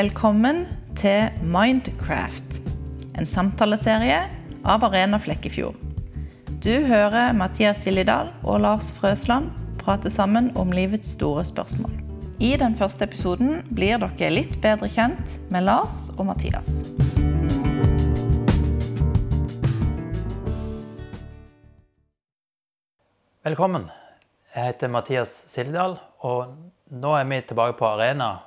Velkommen til Mindcraft, en samtaleserie av Arena Flekkefjord. Du hører Mathias Sillidal og Lars Frøsland prate sammen om livets store spørsmål. I den første episoden blir dere litt bedre kjent med Lars og Mathias. Velkommen. Jeg heter Mathias Sildal, og nå er vi tilbake på Arena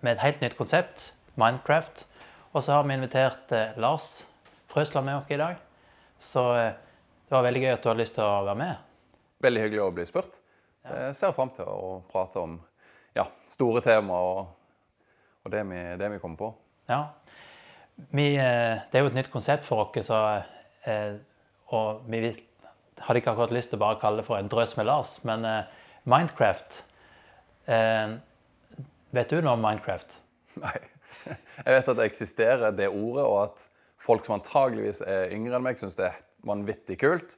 med et helt nytt konsept, Minecraft. Og så har vi invitert eh, Lars Frøsland med oss i dag. Så eh, det var veldig gøy at du hadde lyst til å være med. Veldig hyggelig å bli spurt. Jeg ser fram til å prate om ja, store temaer og, og det, vi, det, vi, kommer på. Ja. Vi, eh, det er jo et nytt konsept for oss, så, eh, og vi hadde ikke akkurat lyst til å bare kalle det for en drøs med Lars, men Minecraft Vet du noe om Minecraft? Nei. Jeg vet at det eksisterer, det ordet, og at folk som antageligvis er yngre enn meg, syns det er vanvittig kult.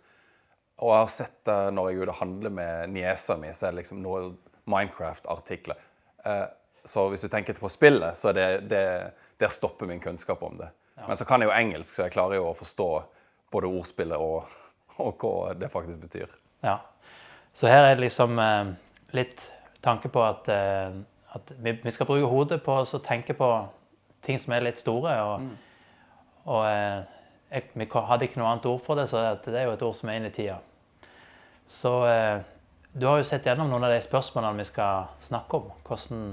Og jeg har sett det når jeg er handler med niesa mi, så er det liksom noe Minecraft-artikler. Uh, så hvis du tenker på spillet, så er det, det der stopper min kunnskap om det. Ja. Men så kan jeg jo engelsk, så jeg klarer jo å forstå både ordspillet og og hva det faktisk betyr. Ja. Så her er det liksom eh, litt tanke på at, eh, at vi, vi, skal bruke hodet på å tenke på ting som er litt store. Og, mm. og eh, jeg, vi hadde ikke noe annet ord for det, så det er jo et ord som er inn i tida. Så eh, du har jo sett gjennom noen av de spørsmålene vi skal snakke om. Hvordan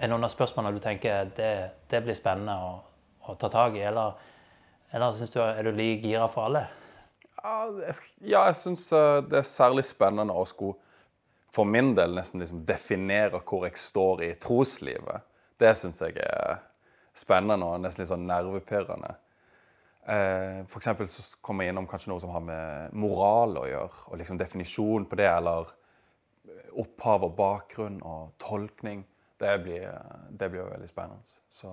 er noen av spørsmålene du tenker det, det blir spennende å, å, ta tak i, eller, eller synes du, er du like gira for alle? Ja, jeg syns eh, det er særlig spennende å skulle, for min del, nesten liksom definerer hvor jeg står i troslivet. Det syns jeg er spennende og nesten litt sånn nervepirrende. Eh, for eksempel så kommer jeg innom kanskje noe som har med moral å gjøre, og liksom definisjon på det, eller opphav og bakgrunn og tolkning. Det blir, det blir veldig spennende. Så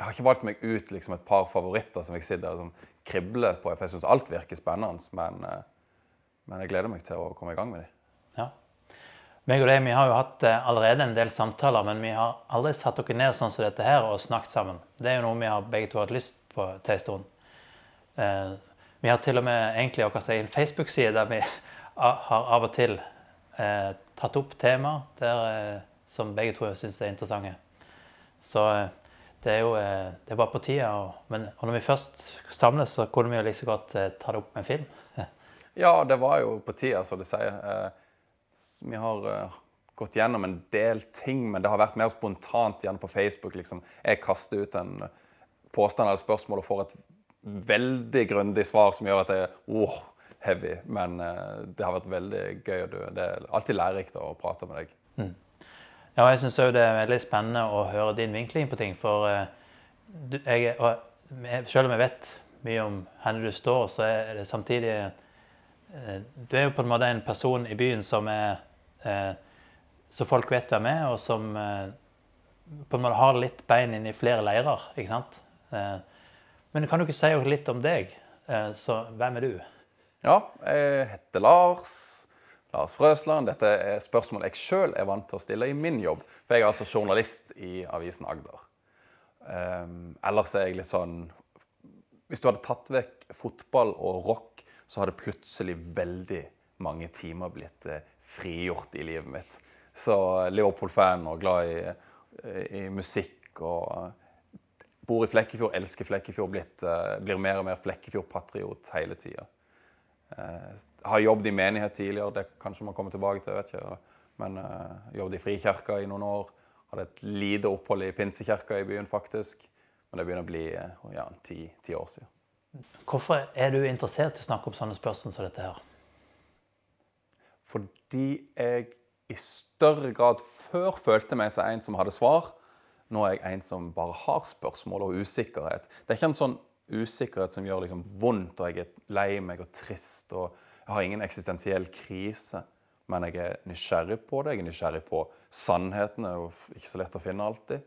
jeg har ikke valgt meg ut liksom, et par favoritter som jeg sitter og kribler på. For jeg syns alt virker spennende, men, eh, men, jeg gleder meg til å komme i gang med dem. Ja. Meg og deg, vi har jo hatt eh, allerede en del samtaler, men vi har aldri satt dere ned sånn som dette her og snakket sammen. Det er jo noe vi har begge to hatt lyst på til en stund. Eh, vi har til og med egentlig vår en Facebook-side der vi har av og til eh, tatt opp temaer som begge to syns er interessante. Så det er jo det er bare på tida. Og, men, og når vi først samles, så kunne vi jo like så godt ta det opp med film. ja, det var jo på tida, som du sier. Eh, vi har gått gjennom en del ting, men det har vært mer spontant igjen på Facebook. Liksom. Jeg kaster ut en påstand eller spørsmål og får et veldig grundig svar som gjør at det er oh, heavy. Men det har vært veldig gøy. og Det er alltid lærerikt å prate med deg. Mm. Ja, jeg syns òg det er veldig spennende å høre din vinkling på ting. For uh, jeg, og, selv om jeg vet mye om hvor du står, så er det samtidig uh, Du er jo på en måte en person i byen som er uh, Så folk vet hvem er, og som på en måte har litt bein inn i flere leirer. ikke sant? men kan du ikke si litt om deg? så hvem er du? Ja, jeg heter Lars. Lars Frøsland. Dette er spørsmål jeg sjøl er vant til å stille i min jobb. For jeg er altså journalist i avisen Agder. Um, ellers er jeg litt sånn Hvis du hadde tatt vekk fotball og rock, så hadde plutselig veldig mange timer blitt eh, frigjort i livet mitt. Så Leopold-fan og glad i, i, musikk og bor i Flekkefjord, elsker Flekkefjord, blitt, blir mer og mer Flekkefjord-patriot hele tida. Eh, har jobbet i menighet tidligere, det kanskje man kommer tilbake til. vet ikke, Men jobbet i Frikirka i noen år. Hadde et lite opphold i Pinsekirka i byen, faktisk. Men det begynner å bli eh, ja, ti, ti, år siden. Hvorfor er du interessert i å snakke om sånne spørsmål som dette her? Fordi jeg i større grad før følte meg som en som hadde svar. Nå er jeg en som bare har spørsmål og usikkerhet. Det er ikke en sånn usikkerhet som gjør liksom vondt, og jeg er lei meg og trist. og Jeg har ingen eksistensiell krise, men jeg er nysgjerrig på det. Jeg er nysgjerrig på sannhetene, og ikke så lett å finne alltid.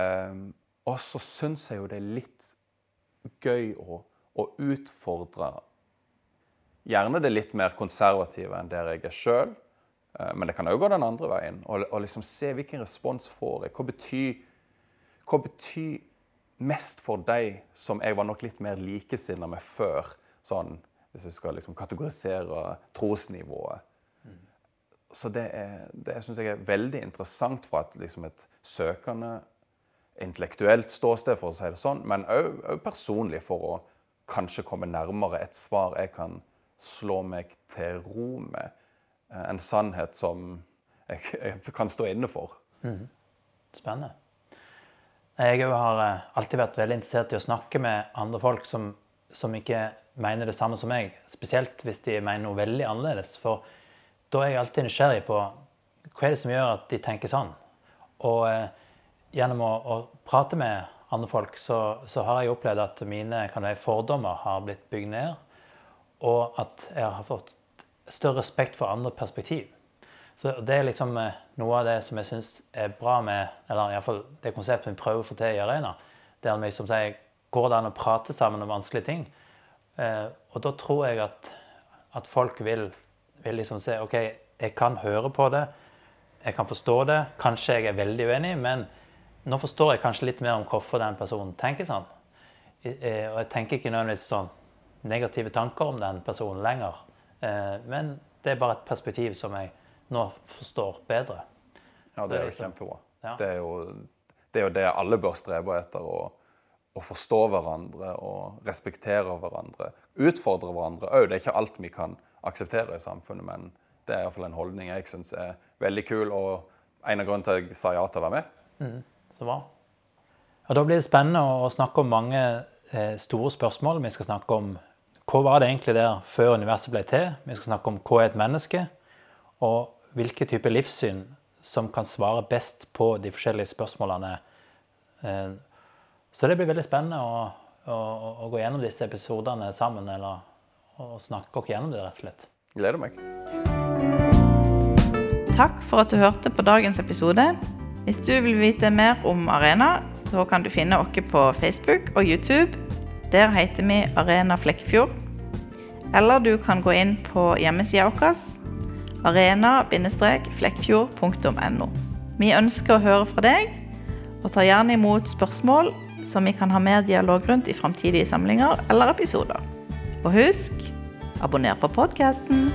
Um, og så syns jeg jo det er litt gøy å, å, utfordre Gjerne det litt mer konservative enn der jeg er sjøl. Uh, men det kan òg gå den andre veien. Og, og liksom se hvilken respons får jeg. Hva betyr hva betyr mest for deg som jeg var nok litt mer likesinna med før? Sånn, hvis jeg skal liksom kategorisere trosnivået. Så det, er, det syns jeg er veldig interessant fra et, liksom et søkende, intellektuelt ståsted, for å si det sånn, men òg personlig for å kanskje komme nærmere et svar jeg kan slå meg til ro med. Eh, en sannhet som jeg, kan stå inne for. Mm. Spennende. Jeg har eh, alltid vært veldig interessert i å snakke med andre folk som, som ikke mener det samme som meg. Spesielt hvis de mener noe veldig annerledes. For da er jeg alltid nysgjerrig på hva er det som gjør at de tenker sånn. Og eh, gjennom å, å, prate med andre folk, så, så, har jeg opplevd at mine være, fordommer har blitt bygd ned. Og at jeg har fått større respekt for andre perspektiv. Så Det er liksom eh, noe av det som jeg syns er bra med eller i hvert fall det konseptet vi prøver å få til i Arena. Det er liksom, Går det an å prate sammen om vanskelige ting? Eh, og da tror jeg at, at folk vil, vil, liksom se OK, jeg kan høre på det. Jeg kan forstå det. Kanskje jeg er veldig uenig, men nå forstår jeg kanskje litt mer om hvorfor den personen tenker sånn. Eh, og jeg tenker ikke nødvendigvis sånn negative tanker om den personen lenger. Eh, men det er bare et perspektiv som jeg nå forstår bedre. Ja, det er jo liksom- kjempebra. Ja. Det, er jo, det, er jo, det alle bør strebe etter. Å, å forstå hverandre og respektere hverandre. Utfordre hverandre òg. Det er ikke alt vi kan akseptere i samfunnet, men det er iallfall en holdning jeg syns er veldig kul, og en av grunnene til at jeg sa ja til å være med. Mm, så var. Og Da blir det spennende å snakke om mange eh, store spørsmål. Vi skal snakke om hva var det egentlig der før universet ble til? Vi skal snakke om hva er et menneske? Og hvilke typer livssyn som kan svare best på de forskjellige spørsmålene. Eh, så det blir veldig spennende å, å, å gå gjennom disse episodene sammen, eller å snakke oss gjennom det, rett og slett. Gleder meg. Takk for at du hørte på dagens episode. Hvis du vil vite mer om Arena, så kan du finne oss på Facebook og YouTube. Der heter vi Arena Flekkefjord. Eller du kan gå inn på hjemmesida vår arena-flekkfjord.no. Vi ønsker å høre fra deg, og tar gjerne imot spørsmål som vi kan ha mer dialog rundt i framtidige samlinger eller episoder. Og husk abonner på podkasten.